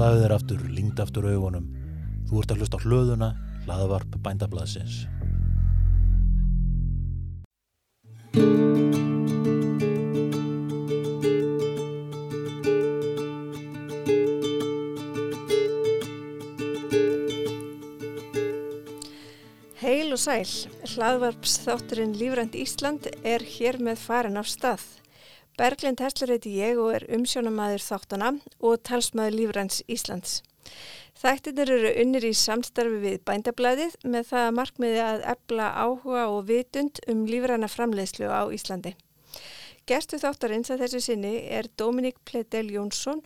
Slaðu þér aftur, lingd aftur augunum. Þú ert að hlusta hlöðuna, hlaðavarp bændablaðsins. Heil og sæl, hlaðvarps þátturinn Lífrænt Ísland er hér með farin af stað. Berglind Hessler heiti ég og er umsjónamaður þáttana og talsmaður Lífræns Íslands. Þættinir eru unnir í samstarfi við bændablaðið með það markmiði að ebla áhuga og vitund um lífræna framleiðslu á Íslandi. Gerstu þáttarins að þessu sinni er Dominík Pledel Jónsson,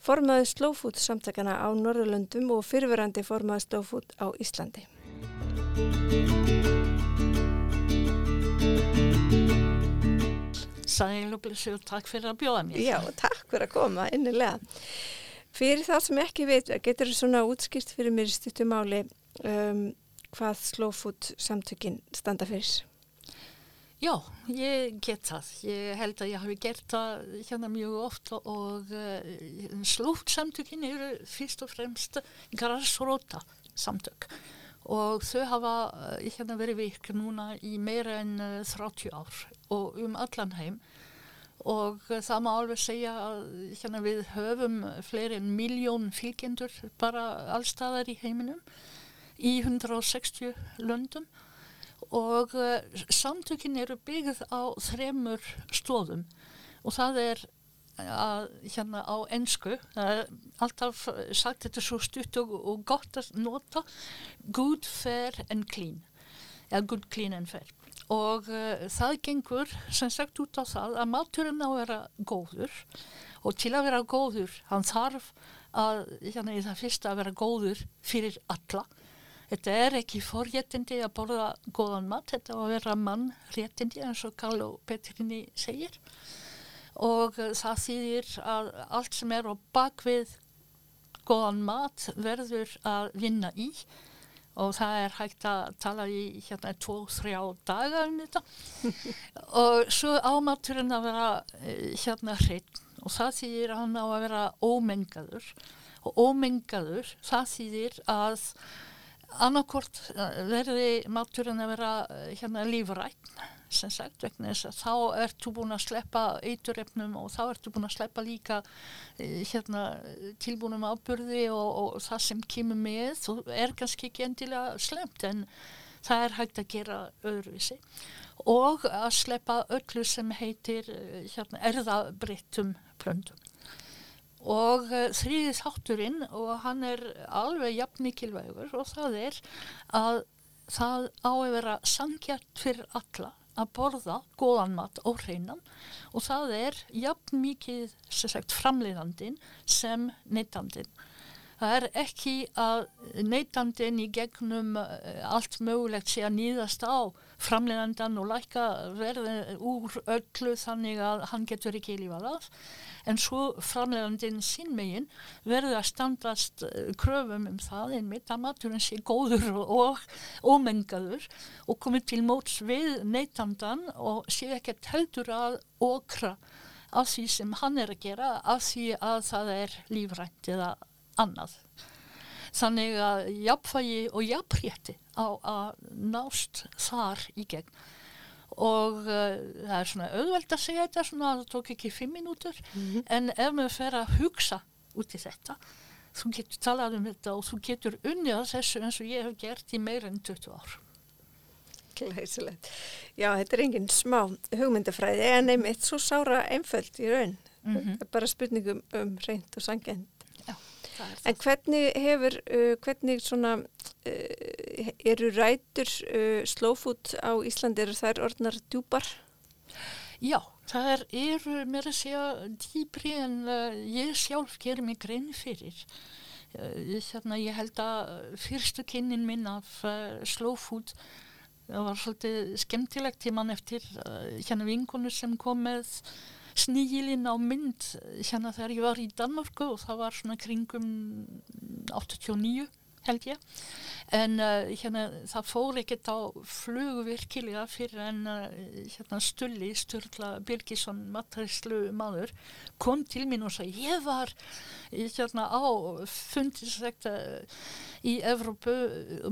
formaður Slowfood samtakana á Norðurlöndum og fyrfirandi formaður Slowfood á Íslandi. Sæl og blessu og takk fyrir að bjóða mér. Já, takk fyrir að koma, innilega. Fyrir það sem ekki veit, getur þú svona útskýrt fyrir mér stuttumáli um, hvað Slowfood samtökin standa fyrir? Já, ég get það. Ég held að ég hafi gert það hérna mjög oft og uh, Slowfood samtökin eru fyrst og fremst græsróta samtök og þau hafa uh, hérna verið virk núna í meira en uh, 30 ár og um allan heim. Og uh, það má alveg segja að hérna, við höfum fleiri en miljón fylgjendur bara allstaðar í heiminum í 160 löndum. Og samtökin eru byggð á þremur stóðum og það er að hérna á ennsku alltaf sagt þetta svo stutt og, og gott að nota. Good, fair and clean. Eða good, clean and fair og uh, það gengur sem sagt út á það að maturinn á að vera góður og til að vera góður hann þarf að hérna það fyrsta að vera góður fyrir alla. Þetta er ekki forréttindi að borða góðan mat, þetta að vera mannréttindi eins og Karl og Petrinni segir. Og það þýðir að allt sem er á bakvið góðan mat verður að vinna í og það er hægt að tala í hérna tvo-þrjá daga um þetta. Og svo ámaturinn að vera hérna hreitn og það þýðir að hann á að vera ómengaður. Og ómengaður það þýðir að annarkort verði maturinn að vera hérna lífrætt sem sagt vegna þess að þá ertu búin að sleppa eiturrefnum og þá ertu búin að sleppa líka hérna, tilbúinum ábyrði og, og það sem kemur með. Og er kannski ekki endilega slemt en það er hægt að gera öðruvísi. Og að sleppa öllu sem heitir hérna, erðabrittum plöndum og uh, þrýðið þátturinn og hann er alveg jafn mikilvægur og það er að það á að vera sangjart fyrir alla að borða góðan mat og hreinan og það er jafn mikið sagt, framleiðandin sem neytandin. Það er ekki að neytandin í gegnum allt mögulegt sé að nýðast á framleiðandan og læka verði úr öllu þannig að hann getur ekki lífað af en svo framleiðandin sinnmegin verður að standast kröfum um það einmitt að maturinn sé góður og ómengaður og komið til móts við neytandan og sé ekki heldur að okra af því sem hann er að gera af því að það er lífrænt eða annað. Þannig að jafnfægi og jafnrétti á að nást þar í gegn og uh, það er svona auðveld að segja þetta svona að það tók ekki fimm mínútur mm -hmm. en ef maður fer að hugsa út í þetta þú getur talað um þetta og þú getur unnið þessu eins og ég hef gert í meira en 20 ár Glæsilegt. Já, þetta er enginn smá hugmyndafræði en einmitt svo sára einföld í raun mm -hmm. bara spurningum um reynd og sangend En hvernig hefur, uh, hvernig svona, uh, eru rætur uh, slowfood á Íslandi, eru þær orðnar djúpar? Já, er, eru mér að segja dýbri en uh, ég sjálf gerir mig grein fyrir. Uh, þarna ég held að fyrstu kynnin minn af uh, það var svolítið skemmtilegt tíman eftir hérna vingunur sem kom með snígilinn á mynd hérna þegar ég var í Danmarku og það var svona kringum 89 held ég. En uh, hérna, það fór ekkert á flugu virkilega fyrir en uh, hérna, Stulli, Sturla Birgisson matræslu maður kom til mín og sagði ég var hérna, á fundisrekta í Evrópu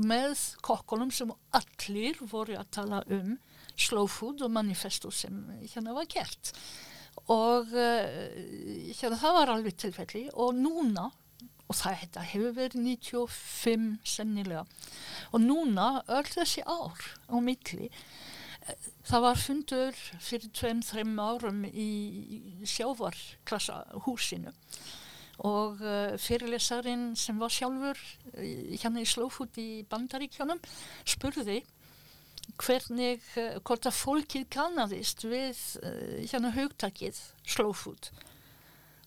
með kokkunum sem allir voru að tala um slow food og manifesto sem hérna var gert og uh, það var alveg tilfelli. Og núna og þetta hefur verið 95 sennilega. Og núna öll þessi ár á milli það var fundur fyrir 2-3 árum í sjávarklassa húsinu. Og uh, fyrirlesarin sem var sjálfur hérna í Slófút í Bandaríkjónum spurði hvernig, uh, hvort að fólkið kannadist við hérna hugtakið Slófút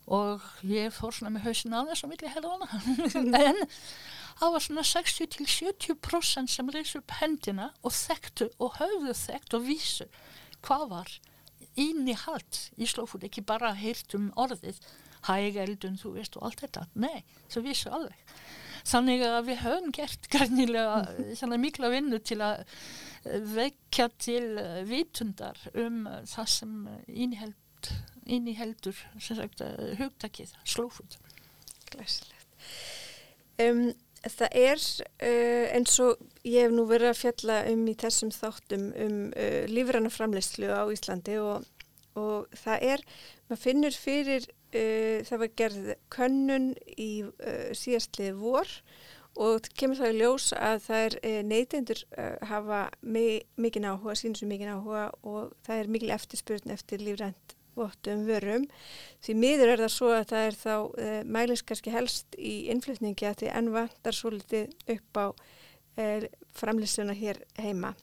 og ég fór svona með hausin að þess að milli helðana en það var svona 60-70% sem reysi upp hendina og þekktu og höfðu þekkt og vísu hvað var íni hald í slófút, ekki bara heyrt um orðið hægeldun, þú veist og allt þetta, nei, það vísu alveg þannig að við höfum gert grænilega mikla vinnu til að vekja til vitundar um það sem íniheld inn í heldur sagt, eh, hugtakið, slófut. Glæsilegt. Um, það er uh, eins og ég hef nú verið að fjalla um í þessum þáttum um uh, lífranna framleyslu á Íslandi og, og það er, maður finnur fyrir, uh, það var gerð könnun í síðastlið vor og kemur það í ljós að það er neytendur hafa mikið áhuga, sínum sem mikið áhuga og það er mikil eftirspurn eftir lífrænt vottum vörum. Því miður er það svo að það er þá eh, mælis kannski helst í innflutningi að því enn vantar svo litið upp á framlýsuna hér heima.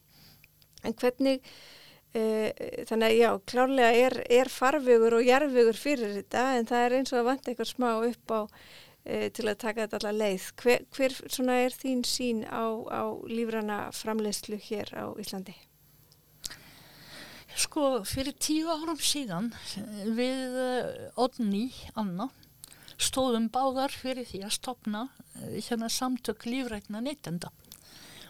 En hvernig, þannig að já, klárlega er, er farvegur og jarvegur fyrir þetta en það er eins og að vanta eitthvað smá upp á til að taka þetta allar leið. Hver, hver er þín sín á, á lífrana framleyslu hér á Íslandi? Sko, fyrir tíu árum síðan við Odni, Anna, stóðum báðar fyrir því að stopna eh, hérna samtök lífrætna neytenda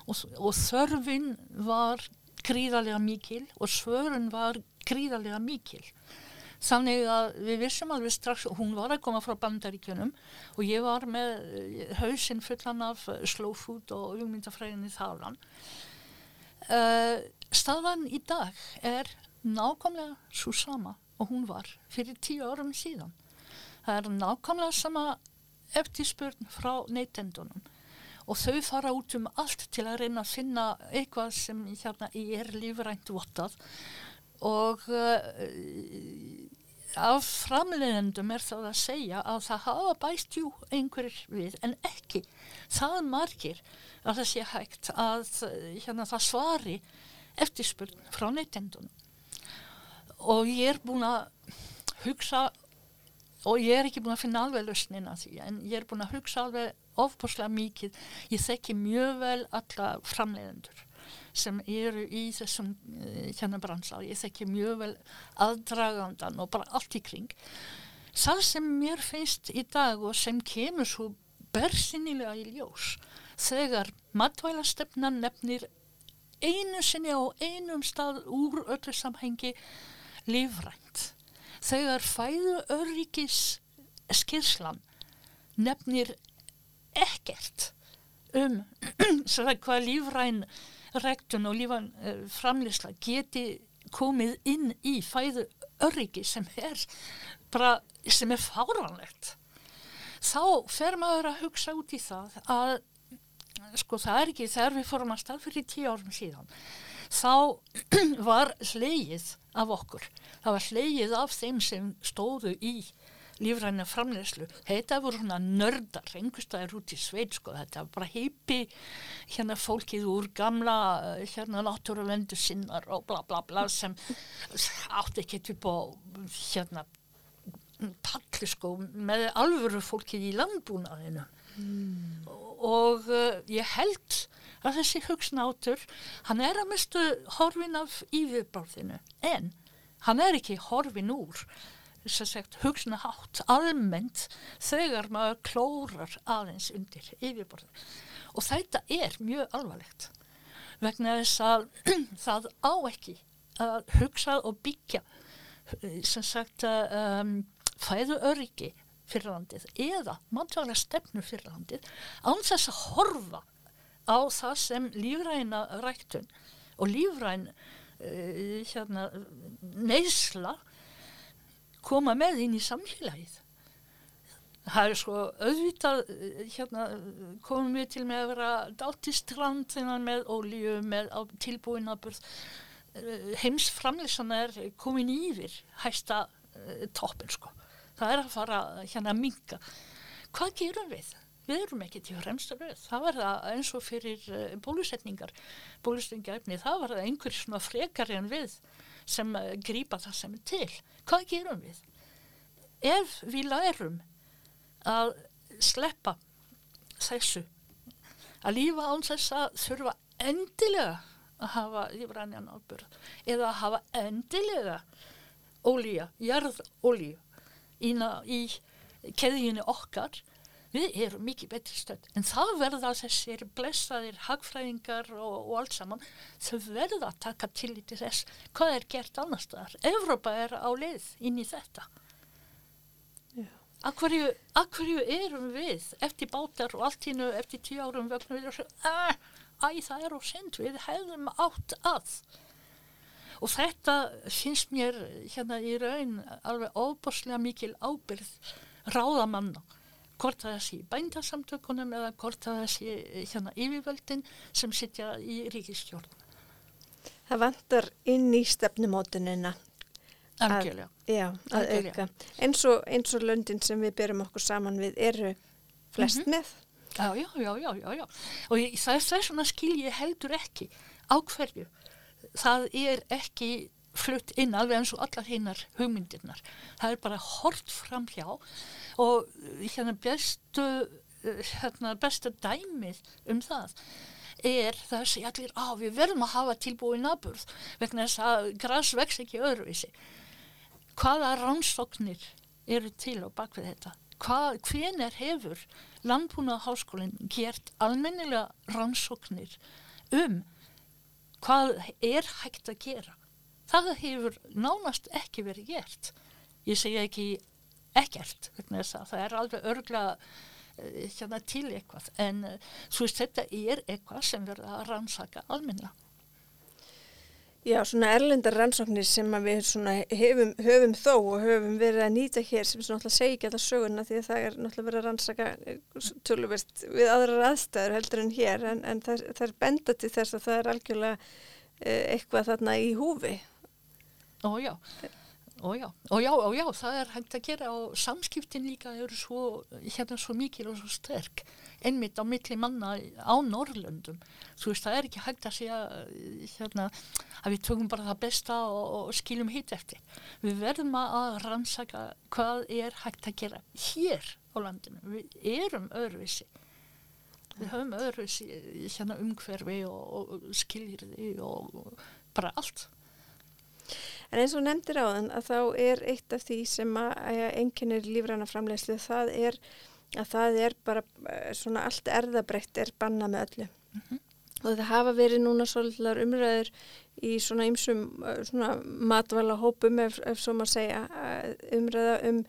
og, og þörfin var gríðarlega mikil og svörun var gríðarlega mikil. Þannig að við vissum alveg strax, hún var að koma frá bandaríkjunum og ég var með eh, hausinn fullan af slow food og umyndafræðinni þálan. Uh, staðan í dag er nákvæmlega svo sama og hún var fyrir tíu árum síðan. Það er nákvæmlega sama eftirspurn frá neytendunum og þau fara út um allt til að reyna að finna eitthvað sem hérna er lífrænt votað og uh, af framleiðendum er það að segja að það hafa bæst jú einhverjir við en ekki það margir að það sé hægt að hérna, það svari eftirspurn frá neytendunum. Og ég er búin að hugsa og ég er ekki búin að finna alveg lausnin að því en ég er búin að hugsa alveg ofbúrslega mikið ég þekki mjög vel alla framleiðendur sem eru í þessum uh, hérna bransa ég þekki mjög vel aðdragandan og bara allt í kring það sem mér finnst í dag og sem kemur svo bersinnilega í ljós þegar matvælastefnan nefnir einu sinni á einum stað úr öllu samhengi lífrænt. Þegar fæðu öryggis skilslan nefnir ekkert um hvað lífræn rektun og lífræn uh, framleysla geti komið inn í fæðu öryggi sem er bara, sem er fáranlegt þá fer maður að hugsa út í það að sko það er ekki þegar við fórum að stað fyrir tíu árum síðan þá var hleið af okkur. Það var hleið af þeim sem stóðu í lífræna framlegslu þetta voru svona nördar einhverstaðir út í sveit sko. Þetta var bara heipi hérna fólkið úr gamla hérna náttúruvendu sinnar og bla bla bla sem átti ekki upp á hérna palli sko með alvöru fólkið í landbúnaðinu mm. og uh, ég held að þessi hugssnátur hann er að mistu horfin af yfirbárðinu en hann er ekki horfin úr sagt, hugsna hátt almennt þegar maður klórar aðeins undir yfirborðið. Og þetta er mjög alvarlegt vegna þess að það á ekki að hugsa og byggja sem sagt um, fæðu öryggi fyrir landið eða mannvæglega stefnu fyrir landið án þess að horfa á það sem lífræna ræktun og lífræn uh, hérna, neysla koma með inn í samfélagið. Það er sko auðvitað, hérna komum við til með að vera dáltistrand með ólíu, með tilbúinaburð. Heimsframleysan er komin yfir hæsta toppin sko. Það er að fara hérna að minga. Hvað gerum við? Við erum ekki til fremsta rauð. Það var það eins og fyrir uh, bólusetningar, bólusetningarefni, það var það einhver svona frekari en við sem uh, grýpa það sem er til. Hvað gerum við? Ef við lærum að sleppa þessu, að lífa án þess að þurfa endilega að hafa lífrænjan ábyrð eða að hafa endilega ólíja, jarðólíu í keðjunni okkar, við erum mikið betri stönd. En það verða þessir blessaðir hagfræðingar og, og allt saman, þau verða að taka til í þess hvað er gert annars þar. Evrópa er á leið inn í þetta. Akkurju, akkurju erum við eftir bátar og allt hínu eftir tíu árum vögnum við og svo, æ, það er á send, við hefðum átt að. Og þetta finnst mér hérna í raun alveg óbúrslega mikil ábyrð ráðamanna hvort það sé bændasamtökunum eða hvort það sé hérna yfirvöldin sem sittja í ríkistjórn. Það vantar inn í stefnumótunina Algjörlega. Að, já, að Algjörlega. auka. Eins og, eins og löndin sem við byrjum okkur saman við eru flest Mhm. með. Já, já, já, já, já, já. Og ég, það er vegna skil ég heldur ekki á hverju. Það er ekki flutt inn alveg eins og allar hinnar hugmyndirnar. Það er bara hort fram hjá og hérna bestu, hérna bestu dæmið um það er það að segja allir á við verðum að hafa tilbúið naburð vegna þess að græs vex ekki öðruvísi. Hvaða rannsóknir eru til á bakvið þetta? Hvað, hvenar hefur landbúnaðháskólinn gert almennilega rannsóknir um hvað er hægt að gera? Það hefur nánast ekki verið gert. Ég segja ekki ekkert, það er alveg örgla hérna til eitthvað, en svo veist þetta er eitthvað sem verða að rannsaka almenna. Já, svona erlendar rannsóknir sem við hefum, höfum þó og höfum verið að nýta hér sem svona alltaf segja ekki alltaf söguna því að það er náttúrulega verið að rannsaka eh, töluvert við aðrar aðstæður heldur en hér en, en það, það er benda til þess að það er algjörlega eh, eitthvað þarna í húfi. Ó já, ó já, ó já, ó já, það er hægt að gera og samskiptin líka eru svo, hérna svo mikil og svo sterk, einmitt á milli manna á Norrlöndum. Þú veist, það er ekki hægt að segja hérna, að við tökum bara það besta og, og skiljum hitt eftir. Við verðum að rannsaka hvað er hægt að gera hér á landinu. Við erum öðruvísi. Við höfum öðruvísi hérna, umhverfi og, og skiljirði og, og bara allt. En eins og nefndir á þann að þá er eitt af því sem að enginnir lífræna framlegslu það er að það er bara eh, svona allt erðabreitt er banna með öllu. Mhm. Og það hafa verið núna svolítið umræður í svona ymsum svona matvala hópum ef, ef svo maður segja eh, umræða um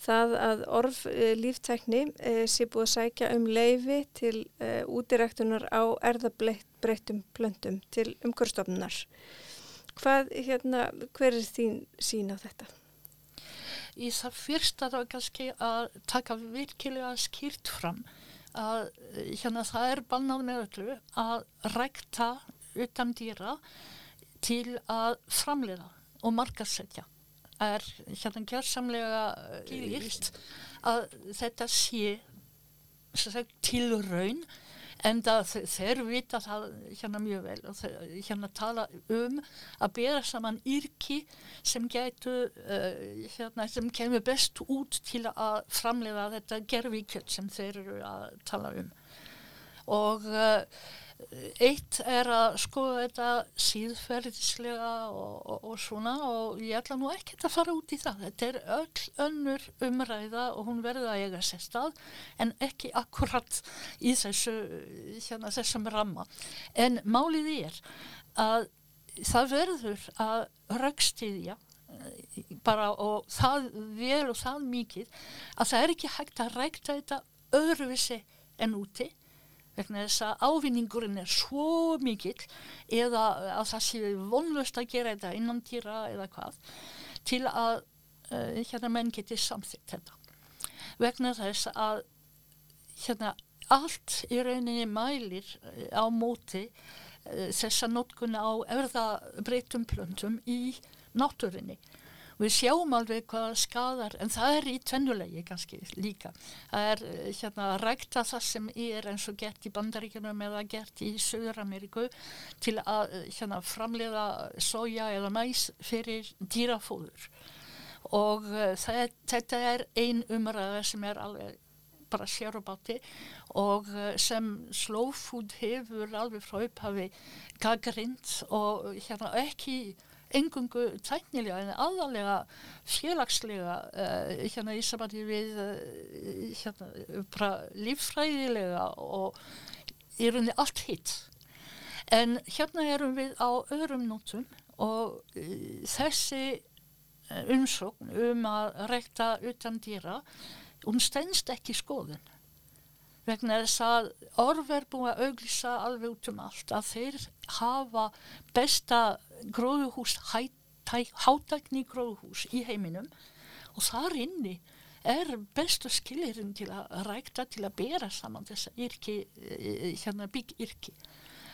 það að orf líftækni e, sé búið að sækja um leifi til útiræktunar á erðabreittum plöndum til umhverfstofnunar. Hvað, hérna, hver er þín sín á þetta? Í það fyrsta þá kannski að taka virkilega skýrt fram að hérna, það er bannað með öllu að rækta utan dýra til að framleiða og markasetja. Er hérna gjörsamlega gílilt að þetta sé sagt, til raun en það, þeir vita það hérna mjög vel og þeir hérna tala um að bera saman yrki sem gætu uh, hérna, sem kemur best út til að framlega þetta gerfikjöld sem þeir eru að tala um. Og uh, eitt er að skoða þetta síðferðislega og, og, og svona og ég ætla nú ekki að fara út í það. Þetta er öll önnur umræða og hún verður að eiga sér stað en ekki akkurat í þessu, hérna, þessum ramma. En málið er að það verður að röggstiðja eh, bara og það vel og það mikið að það er ekki hægt að rækta þetta öðruvissi en úti vegna þess að ávinningurinn er svo mikill eða að það sé vonlust að gera þetta innan týra eða hvað til að uh, hérna menn geti samþitt þetta. Vegna þess að hérna allt í rauninni mælir uh, á móti uh, þessa nótkunna á erðabreytum plöntum í náttúrinni við sjáum alveg hvað skadar en það er í tvennulegi kannski líka. Það er eh, hérna að rækta það sem er eins og gert í bandaríkunum eða gert í Söður-Ameríku til að eh, hérna framleiða soja eða mæs fyrir dýrafóður. Og uh, það, þetta er ein umræða sem er alveg bara sér og bátti og sem slow food hefur alveg frá upphafi gaggrind og hérna ekki engungu tæknilega en aðalega félagslega uh, hérna í samvæti við uh, hérna bara líffræðilega og í rauninni allt hitt. En hérna erum við á öðrum nótum og uh, þessi umsókn um að rekta utan dýra hún stennst ekki skoðun vegna þess að orð er búin að auglýsa alveg út um allt að þeir hafa besta gróðuhús, hátækni gróðuhús í heiminum og þar inni er bestu skilirinn til að rækta til að bera saman þessa yrki, eh, hérna byggyrki.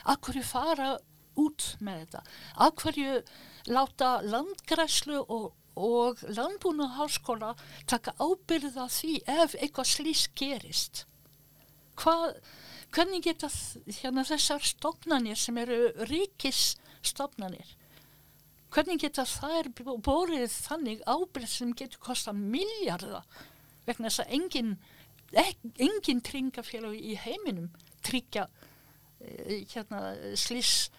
Akkurju fara út með þetta? Akkurju láta landgræslu og, og landbúna háskóla taka ábyrða því ef eitthvað slís gerist? Hvað, hvernig geta hérna, þessar stofnanir sem eru ríkisstofnanir hvernig geta þær bórið þannig ábyrð sem getur kosta miljarda vegna þess að engin, engin tringafélag í heiminum tryggja eh, hérna, slís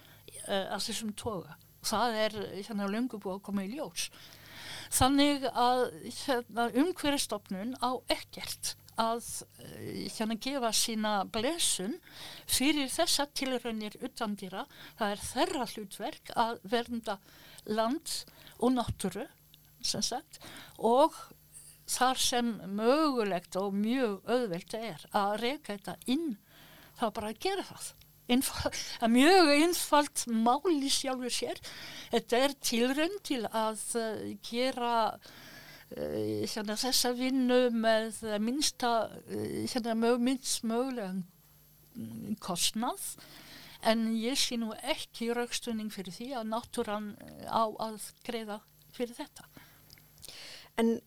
uh, að þessum toga? Það er hérna lungu búið að koma í ljós. Þannig að hérna, umhverjastofnun á ekkert að eh, hérna gefa sína blesun fyrir þessa tilraunir utandýra. Það er þerra hlutverk að vernda land og náttúru sagt, og þar sem mögulegt og mjög auðvelt er að reyka þetta inn þá bara að gera það. Einfald, mjög einfalt máli sjálfur sér. Þetta er tilraun til að uh, gera Eh, hérna, þessa vinnu með minnsta eh, hérna, minnst mögulega kostnað en ég sé nú ekki raukstunning fyrir því að náttúran eh, á að greiða fyrir þetta. En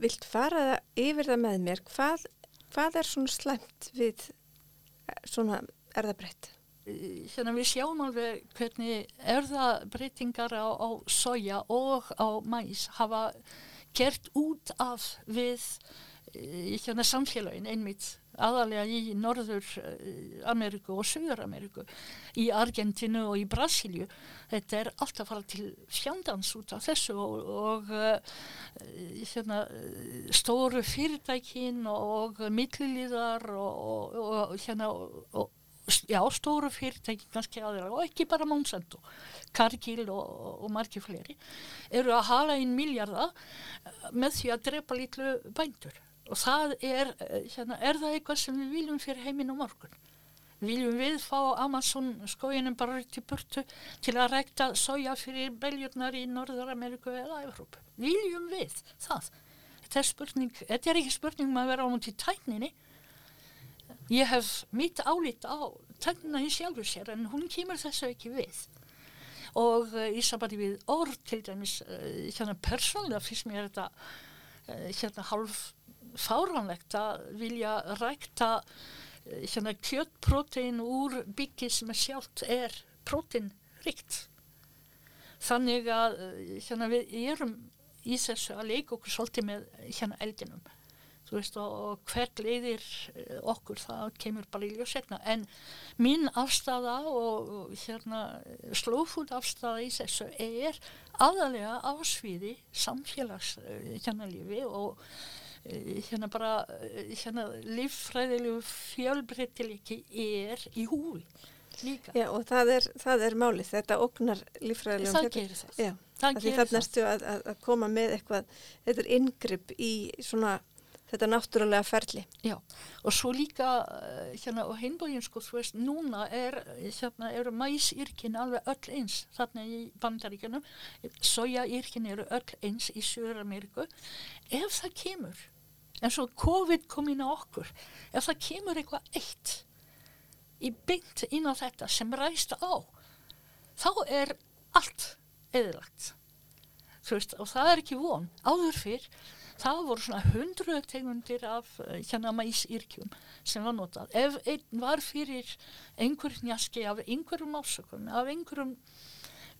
vilt fara yfir það með mér, hvað, hvað er svona slemt við svona erðabreytt? Hérna við sjáum alveg hvernig erðabreytingar á, á soja og á mæs hafa gert út af við eh, hérna, samfélagin einmitt aðalega í Norður eh, og Söður Ameríku í Argentinu og í Brasilju þetta er alltaf fara til fjandans út af þessu og, og uh, hérna, stóru fyrirtækin og millilíðar og, og, og hérna og já, stóru fyrirtæki kannski aðra og ekki bara Monsanto Cargill og, og margir fleiri eru að hala inn miljarda eh, með því að drepa litlu bændur. Og það er, eh, hérna, er það eitthvað sem við viljum fyrir heiminn og morgun? Viljum við fá Amazon skóinum bara til burtu til að rekta soja fyrir beljurnar í Norður-Ameriku eða Evrópu? Viljum við það? Þetta er spurning, þetta er ekki spurning um að vera á mútið tækninni Ég hef mitt álít á tennina í sjálfur sér en hún kemur þessu ekki við. Og uh, í sambandi við orð til dæmis, uh, hérna persónlega fyrst mér þetta uh, hérna hálf fáránlegt að vilja rækta hérna kjöttprótein úr byggi sem sjálft er próteinrikt. Þannig að hérna við erum í þessu að leika okkur svolítið með hérna eldinum þú veist og, hvert leiðir eh, okkur það kemur bara í ljósetna en mín afstæða og, hérna slófút afstæða í þessu er aðalega ásviði samfélags eh, hérna og eh, hérna bara hérna líffræðilegu fjölbreytiliki er í húi líka. Já, og það er, það er málið, þetta ógnar líffræðilegum Það gerir það. Já, Það gerir þarna ertu að, að, að koma með eitthvað, þetta er yngripp í svona þetta náttúrulega ferli. Já, og svo líka eh, hérna á hinbógin sko, þú veist, núna er hérna eru mæsýrkin alveg öll eins þarna í bandaríkjunum. Sojaýrkin eru öll eins í Söður-Ameríku ef það kemur eins og COVID kom inn á okkur ef það kemur eitthvað eitt í byggt inn á þetta sem ræst á þá er allt eðilagt þú veist, og það er ekki von. Áður fyrr það voru svona hundru tegundir af eh, hérna mæsýrkjum sem var notað. Ef einn var fyrir einhverjum njaski af einhverjum ásökum, af einhverjum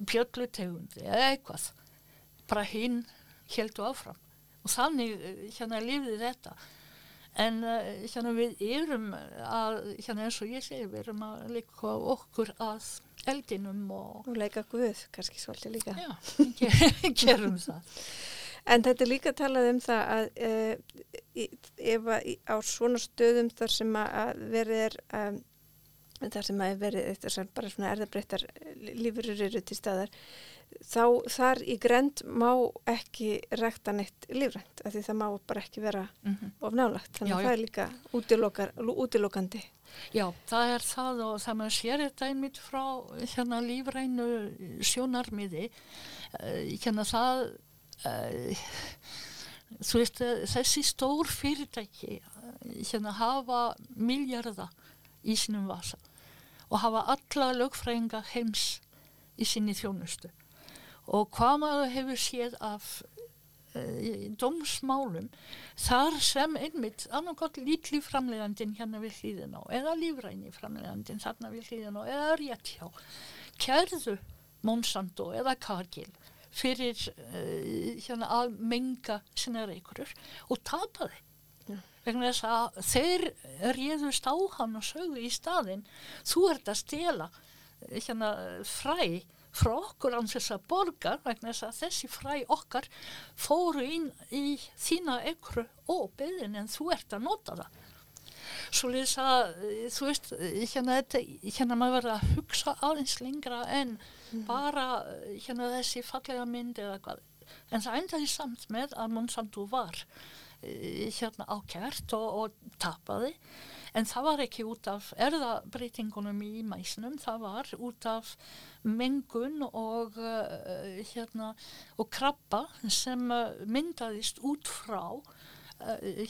bjöllutegundi eða eitthvað, bara hinn heldu áfram. Og þannig eh, hérna lifði þetta. En uh, hérna við erum að, hérna eins og ég segi, við erum að leika okkur að eldinum og Og leika guð, kannski svolítið líka. já, ge- gerum það. En þetta er líka talað um það að í, ef að á svona stöðum þar sem að- verið er um, þar sem að er verið sem bara svona erðabreittar lífurur eru til staðar þá þar í grend má ekki rekta neitt lífrænt af því það má bara ekki vera Mm of nálagt þannig að það er líka útilokar, útilokandi. Já, það er það og það maður sér þetta einmitt frá hérna lífrænu sjónarmiði. Uh, hérna það uh, þú veist eh, þessi stór fyrirtæki eh, hérna hafa miljarda í sínum vasa og hafa alla lögfræðinga heims í sinni þjónustu. Og hvað maður hefur séð af uh, dómsmálum þar sem einmitt annarkot lítli framlegandin hérna við hlýðin á eða lífræni framlegandin þarna við hlýðin á eða rétt hjá kærðu Monsanto eða Cargill fyrir uh, hérna að menga sinna reykurur og tapaði vegna þess að þeir réðust á hann og sögðu í staðinn þú ert að stela eh, hérna fræ frá okkur án þess að borga vegna þess að þessi fræ okkar fóru inn í þína ekru og beðin en þú ert að nota það svo lýs að eh, þú veist eh, hérna, þetta, hérna maður verður að hugsa aðeins lengra en bara eh, hérna þessi fallega mynd eða hvað. En það endaði samt með að Monsanto var hérna ákært og, og tapaði. En það var ekki út af erðabreitingunum í mæsnum, það var út af mengun og uh, hérna og krabba sem myndaðist út frá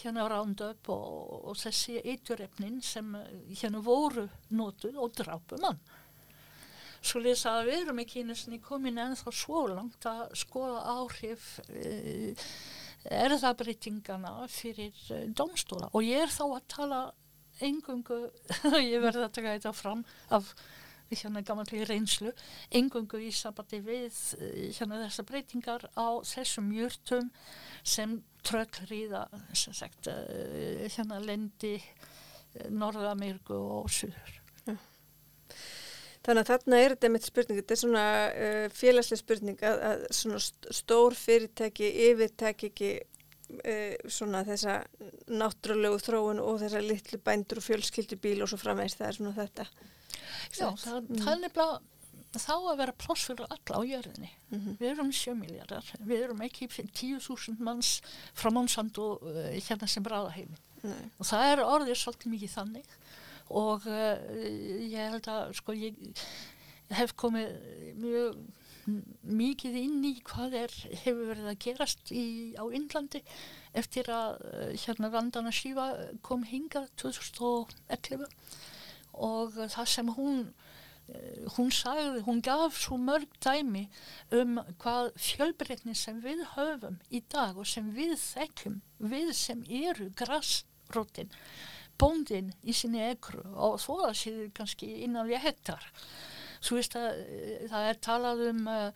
hérna Roundup og, og þessi eiturefnin sem uh, hérna voru notuð og drápu mann. Svo lýs að við erum ekki einu sinni komin ennþá svo langt að skoða áhrif uh, erðabreitingana fyrir domstóla og ég er þá að tala engungu, ég verði að taka þetta fram af hérna gammallega reynslu, engungu í sambandi við eh, hérna þessar breytingar á þessum júrtum sem sagt eh, hérna lendi Norða-Ameríku og Suður. Þannig að þarna er þetta mitt spurning, þetta er svona uh, félagslega spurning að, að svona st- stór fyrirtæki yfirtæki ekki uh, svona þessa náttúrulegu þróun og þessa litlu bændur og fjölskyldubíl og svo framveist, það er svona þetta. Já, það, það er nefnilega þá að vera pláss fyrir alla á jörðinni. Mhm. Við erum sjömiljardar, við erum ekki tíu þúsund manns frá Monsanto uh, hérna sem bráða heimi. Nei. Og það er orðið svolítið mikið þannig og uh, ég held að sko ég hef komið mjög mikið inn í hvað er, hefur verið að gerast í, á Indlandi eftir að uh, hérna Vandana Shiva kom hingað 2011 og það sem hún uh, hún sagði, hún gaf svo mörg dæmi um hvað fjölbreytni sem við höfum í dag og sem við þekkjum, við sem eru grassrótin, bóndin í sinni ekru og þó það séu kannski innan við hektar. Svo veist að eh, það er talað um uh,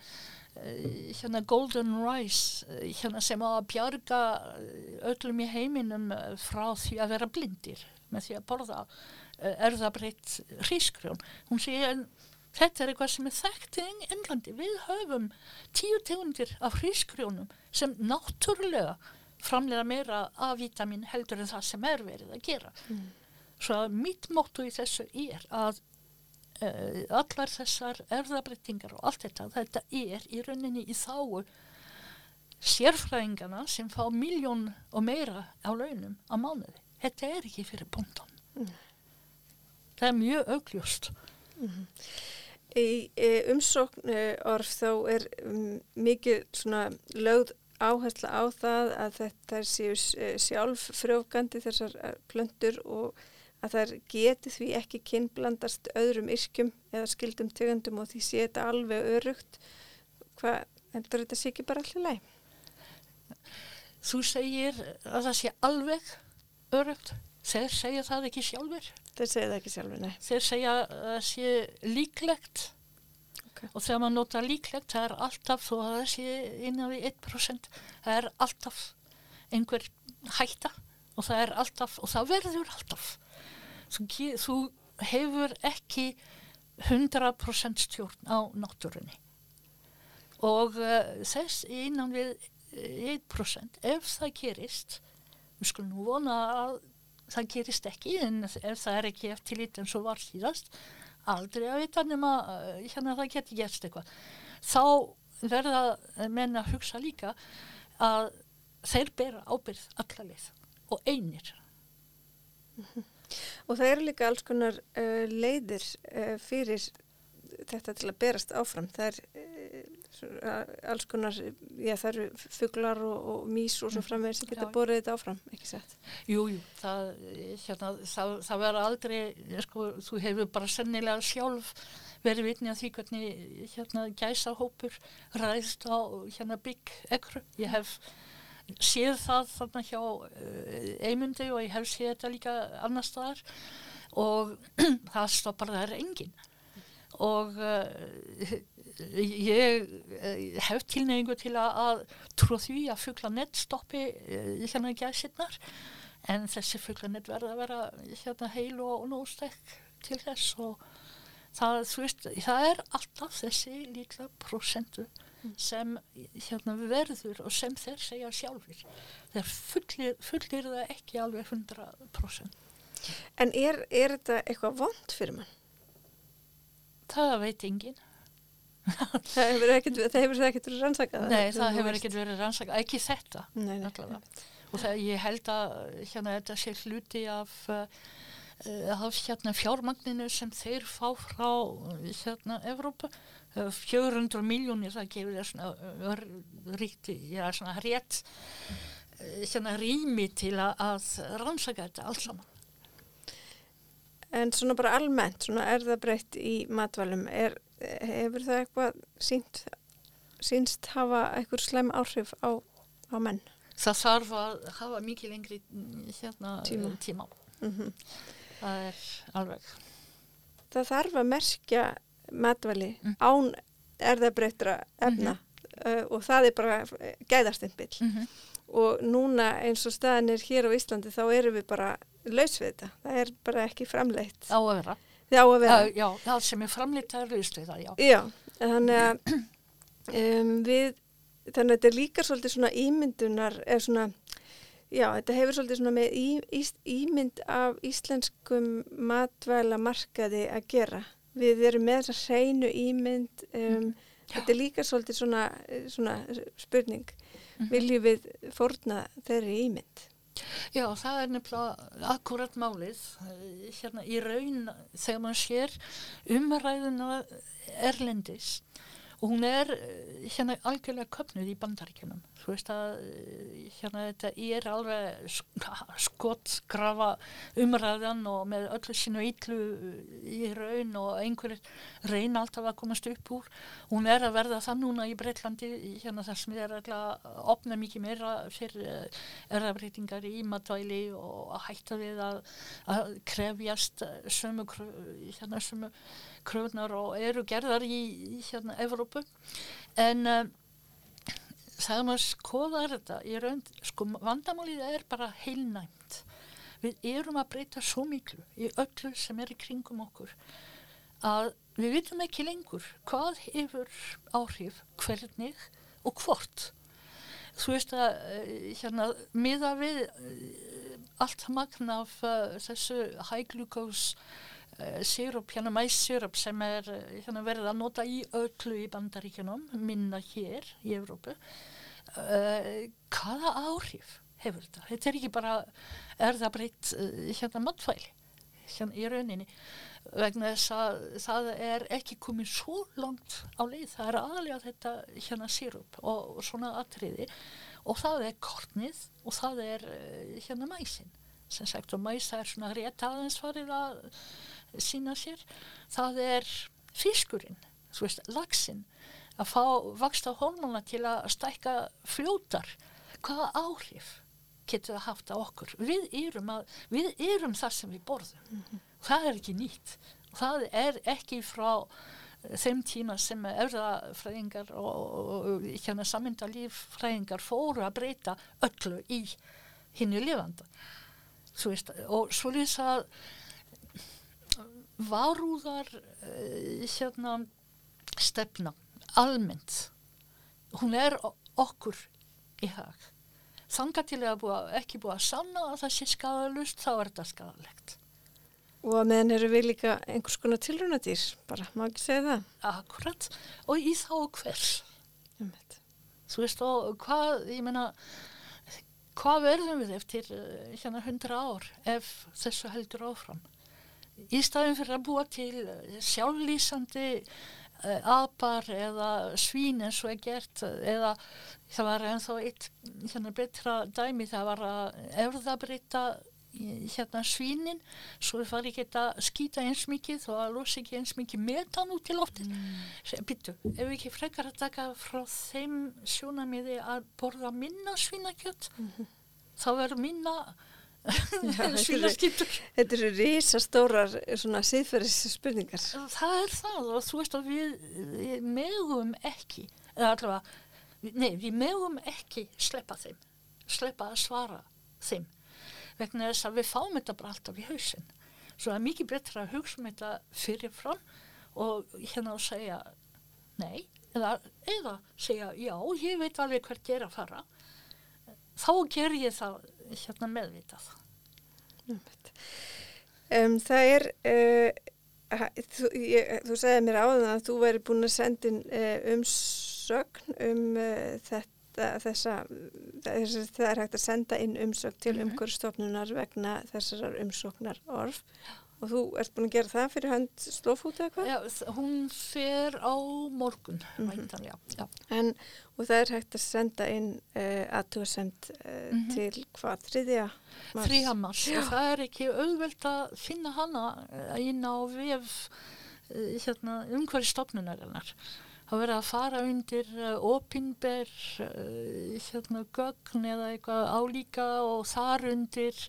eh, hérna Golden Rice eh, hérna sem á að bjarga eh, öllum í heiminum eh, frá því að vera blindir með því að borða eh, erðabreytt hrísgrjón. Hún segir en þetta er eitthvað sem er þekkt í Eng- Englandi. Við höfum tíu tegundir af hrísgrjónum sem náttúrulega framlega meira A-vitamin heldur en það sem er verið að gera. Svo að mitt móttu í þessu er að uh, allar þessar erðabrettingar og allt þetta, þetta er í rauninni í þáu sérfræðingana sem fá miljón og meira á launum á mánuði. Þetta er ekki fyrir bóndan. Það er mjög augljóst. Í e, umsókn e, orð þá er um, mikið svona lögð áhersla á það að þetta séu e, sjálf frjókandi þessar e, plöntur og að þær geti því ekki kynblandast öðrum yrkjum eða skildum tegundum og því sé þetta alveg örugt. Hvað, heldur þetta sé ekki bara allir leið? Þú segir að það sé alveg örugt. Þeir segja það ekki sjálfur. Það segir það ekki sjálfur, nei. Þeir segja að það sé líklegt Ok. og þegar maður nota líklegt það er alltaf þó að það sé innan við 1% það er alltaf einhver hætta og það er alltaf og það verður alltaf þú, þú hefur ekki 100% stjórn á náttúrunni og uh, þess innan við eh, 1% ef það gerist við skulum vona að það gerist ekki en ef það er ekki eftir lít en svo var síðast aldrei að vita nema uh, hérna það geti gerst eitthvað þá verða menn að hugsa líka að þeir bera ábyrð allalið og einir Og það eru líka alls konar uh, leiðir uh, fyrir þetta til að berast áfram. Það er uh, alls konar, já það eru fuglar og, og mís og svo framvegir sem geta Já. borðið þetta áfram, ekki sett? Jú, jú, það, hérna, það, það verður aldrei, sko, þú hefur bara sennilega sjálf verið vitni að því hvernig hérna, gæsahópur ræðst á hérna, bygg ekru. Ég hef séð það þarna hjá uh, Eymundi og ég hef séð þetta líka annar staðar og það stoppar það er engin. Og uh, ég uh, hef tilneyingu til að, að trú því að fuglanett stoppi uh, hérna gæsinnar en þessi fuglanett verða að vera hérna heil og, nóstekk til þess og það, veist, það er alltaf þessi líkla prosentu sem hérna verður og sem þeir segja sjálfur. Þeir fullir, fullir það ekki alveg 100%. En er, er þetta eitthvað vond fyrir mann? Það veit enginn. Það hefur ekkert, það hefur ekkert verið rannsakað? Nei, það þú hefur ekkert verið rannsaka, ekki þetta. Nei, nei. Og það, ég held að hérna, þetta sé hluti af, uh, af hérna, fjármagninu sem þeir fá frá hérna, Evrópa. Uh, 400 miljónir, það gefur þér svona ríkti, já, svona rétt uh, hérna, rými til að rannsaka þetta alls saman. En svona bara almennt, svona er það breytt í matvælum, er, hefur það eitthvað sínt, sínst hafa eitthvað slæm áhrif á, á menn? Það þarf að hafa mikið lengri mm, hérna, Tíma. tíma. Mm Það er alveg. Það þarf að merkja matvæli Mm. án erðabreytra efna uh, og það er bara gæðarstimpill. Mm -hmm. Og núna eins og staðan er hér á Íslandi þá erum við bara laus við þetta. Það er bara ekki framleitt. Á að vera. Það á að vera. Já, já, það sem er framlýtt er við það, já. Já, þannig að um, við, þannig að þetta er líka svolítið svona ímyndunar, eða svona, já, þetta hefur svolítið svona með í, í, ímynd af íslenskum matvæla markaði að gera. Við erum með þessa hreinu ímynd, um, þetta er líka svolítið svona, svona spurning, viljum við fórna þeirri ímynd? Já, það er nefnilega akkurat málið. eh, Hérna í raun þegar maður sér umræðuna erlendis hún er eh, hérna algjörlega köpnuð í bandaríkjunum. Þú veist að eh, hérna þetta er alveg sk- skotgrafa umræðan og með öllu sínu ítlu í raun og einhverjir reyna alltaf að komast upp úr. Hún er að verða það núna í Breitlandi hérna þar sem er alltaf opna mikið meira fyrir erðabreitingar í matvæli og að hætta við að, að krefjast sömu, hérna, sömu kröfnar og eru gerðar í í, hérna Evrópu. En um, þegar maður skoðar þetta í raun, sko vandamálið er bara heilnæmt. Við erum að breyta svo miklu í öllu sem er í kringum okkur að við vitum ekki lengur hvað hefur áhrif hvernig og hvort. Þú veist að eh, hérna miða við eh, allt magna af uh, þessu high glucose syrup, hérna mæssyrup sem er uh, hérna, verið að nota í öllu í bandaríkjunum, minna hér í Evrópu. Hvaða áhrif hefur þetta? Þetta er ekki bara erðabreytt hérna matfæli hérna í rauninni? Vegna þess að það er ekki komið svo langt á leið, það er aðalega þetta hérna sírup og, svona atriði. Og það er kortnið og það er hérna mæsin sem sagt og mæsa er svona rétt aðeins farið að sína sér það er fiskurinn þú veist, laxinn að fá vaksta hormona til að stækka fljótar. Hvaða áhrif getur það haft á okkur? Við erum, að, við erum það sem við borðum. Mm -hmm. það er ekki nýtt. Það er ekki frá þeim tíma sem erðafræðingar og, hérna sammyndalíffræðingar fóru að breyta öllu í hinnu lifanda. Veist, og svo lýs að varúðar uh, hérna stefna almennt. Hún er okkur í hag. Þanga til að búa, ekki búa að sanna að það sé skadalust þá er þetta skadalegt og að meðan eru við líka einhvers konar tilrunadýr bara, má ekki segja það? Akkurat, og í þá hvers? Þú veist og hvað, ég menna hvað verðum við eftir eh, hérna hundra ár ef þessu heldur áfram í staðin fyrir að búa til eh, sjálflýsandi uh, apar eða svín eins og er gert eða það var ennþá eitt hérna betra dæmi það var að erðabrita hérna svínin svo við farið ekki að skýta eins mikið og að losa ekki eins mikið metan út til loftin mm. býttu, ef við ekki frekar að taka frá þeim sjónamiði að borða minna svínakjött mm -hmm. þá verður minna svínaskýtur Þetta eru risastórar svona síðferðis spurningar Það er það og þú veist að við, megum ekki eða allavega, nei við megum ekki sleppa þeim sleppa að svara þeim vegna þess að við fáum þetta bara alltaf í hausin svo það er mikið betra að hugsa um þetta fyrirfram og hérna að segja nei eða, eða segja já, ég veit alveg hvert ég er að fara. Þá ger ég það hérna meðvitað. Um, Það er uh, þú, ég, þú segði mér áðan að þú væri búin að senda uh, umsögn um uh, þetta þessa, þess, það er hægt að senda inn umsökn til -hmm. umhverfstofnunar vegna þessar umsóknar orf og þú ert búin að gera það fyrir hönd slófút eða hvað? Já, hún fer á morgun mm -hmm. já, já. En, og það er hægt að senda inn uh, aðtúasemt uh, mm -hmm. til hvað, þriðja mars? Þriðja mars og það er ekki auðvelt að finna hana uh, inn á vef hérna, umhverfstofnunarinnar það verið að fara undir uh, opinber uh, hérna gögn eða eitthvað álíka og þar undir.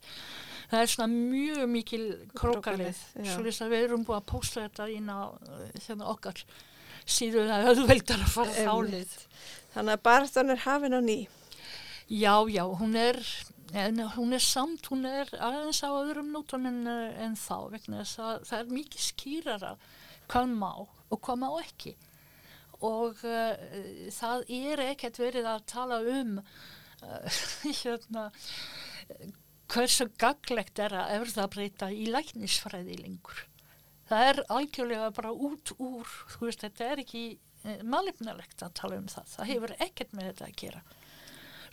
Það er svona mjög mikil krókalið svo þess að við erum búið að pósta þetta inn á uh, hérna okkar síðan að auðveldar að fara þálið Þannig að barðan er hafin á ný. Já, já, hún er en hún er samt, hún er aðeins á öðrum nótum en, en þá vegna þess að það er mikið skýrara hvað má og hvað má ekki og uh, það er ekkert verið að tala um uh, hérna, hversu gaglegt er að erðabreyta í læknisfræði lengur. Það er algjörlega bara út úr, þú veist, þetta er ekki eh, malefnilegt að tala um það. Það hefur ekkert með þetta að gera.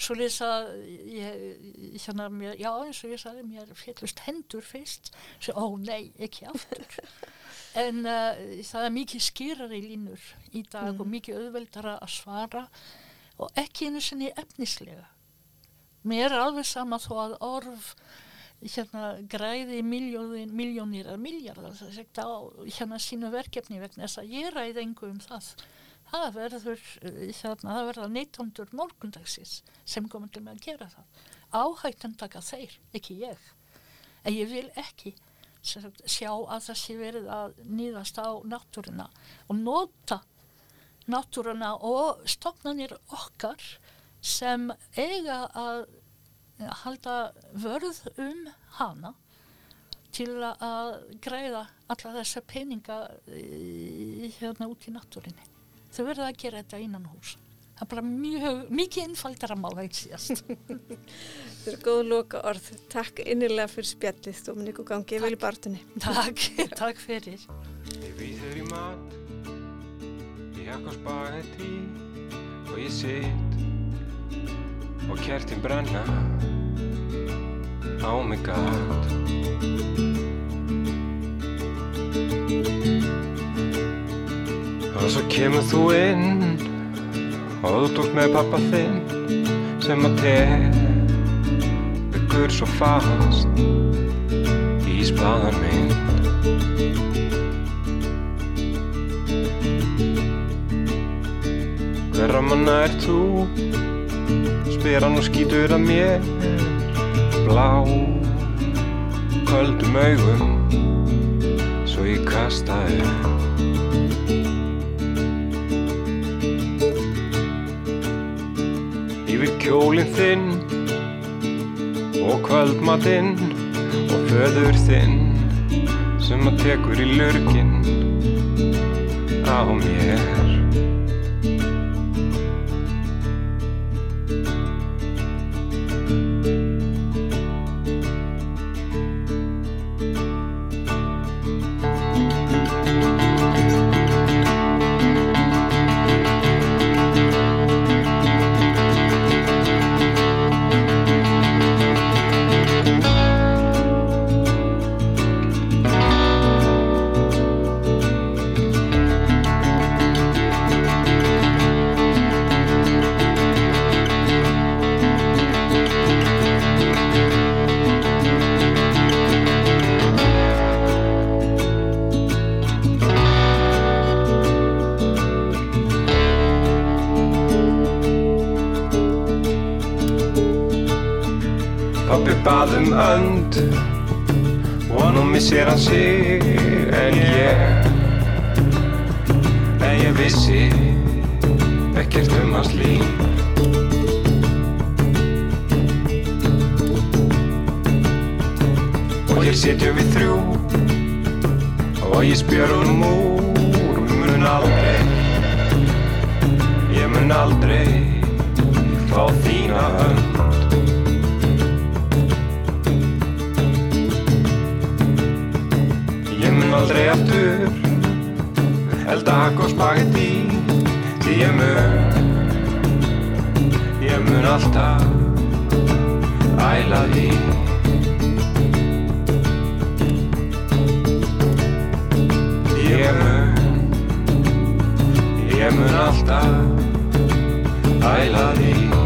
Svo lýsa, ég, hérna, já eins og ég sagði, mér fellust hendur fyrst, svo ó nei, ekki aftur. En uh, það er mikið skýrar í línur í dag mm. og mikið auðveldara að svara og ekki einu sinni efnislega. Mér er alveg sama þó að orf hérna græði miljónir eða miljardar hérna sínu verkefni vegna þess að ég ræði engu um það. Það verður hérna, það verður neittondur morgundagsins sem komur til með að gera það. Áhættan taka þeir, ekki ég. En ég vil ekki sjá að það sé verið að nýðast á náttúruna og nota náttúruna og stofnanir okkar sem eiga að halda vörð um hana til að greiða alla þessa peninga hérna út í náttúrinni. Þau verða að gera þetta innan hús. Það er bara mjög, mikið innfaldara mál að ekki síðast. Þetta er góð loka orð. Takk innilega fyrir spjallið, og gangi vel í bartunni. Takk, takk fyrir. Ég við þér í mat, ég hakka spagetti og ég sitt og kertin brenna á mig gæt. Og svo kemur þú inn og þú tókst með pappa þinn sem að tegur svo fast í spáðan minn. Hverra manna er þú? Spyr hann og skýtur að mér Blá, köldum augum Svo ég kasta upp Yfir kjólinn þinn Og kvöldmatinn Og föður þinn Sem að tekur í lurginn Á mér önd og nú missir hann sig en ég en ég vissi ekkert um hans líf. Og hér sitjum við þrjú og ég spjör honum úr mun aldrei ég mun aldrei fá þína hönd aldrei aftur. Elda hakk og spagetti Því ég mun. Ég mun alltaf Æla því. Ég mun Ég mun alltaf Æla því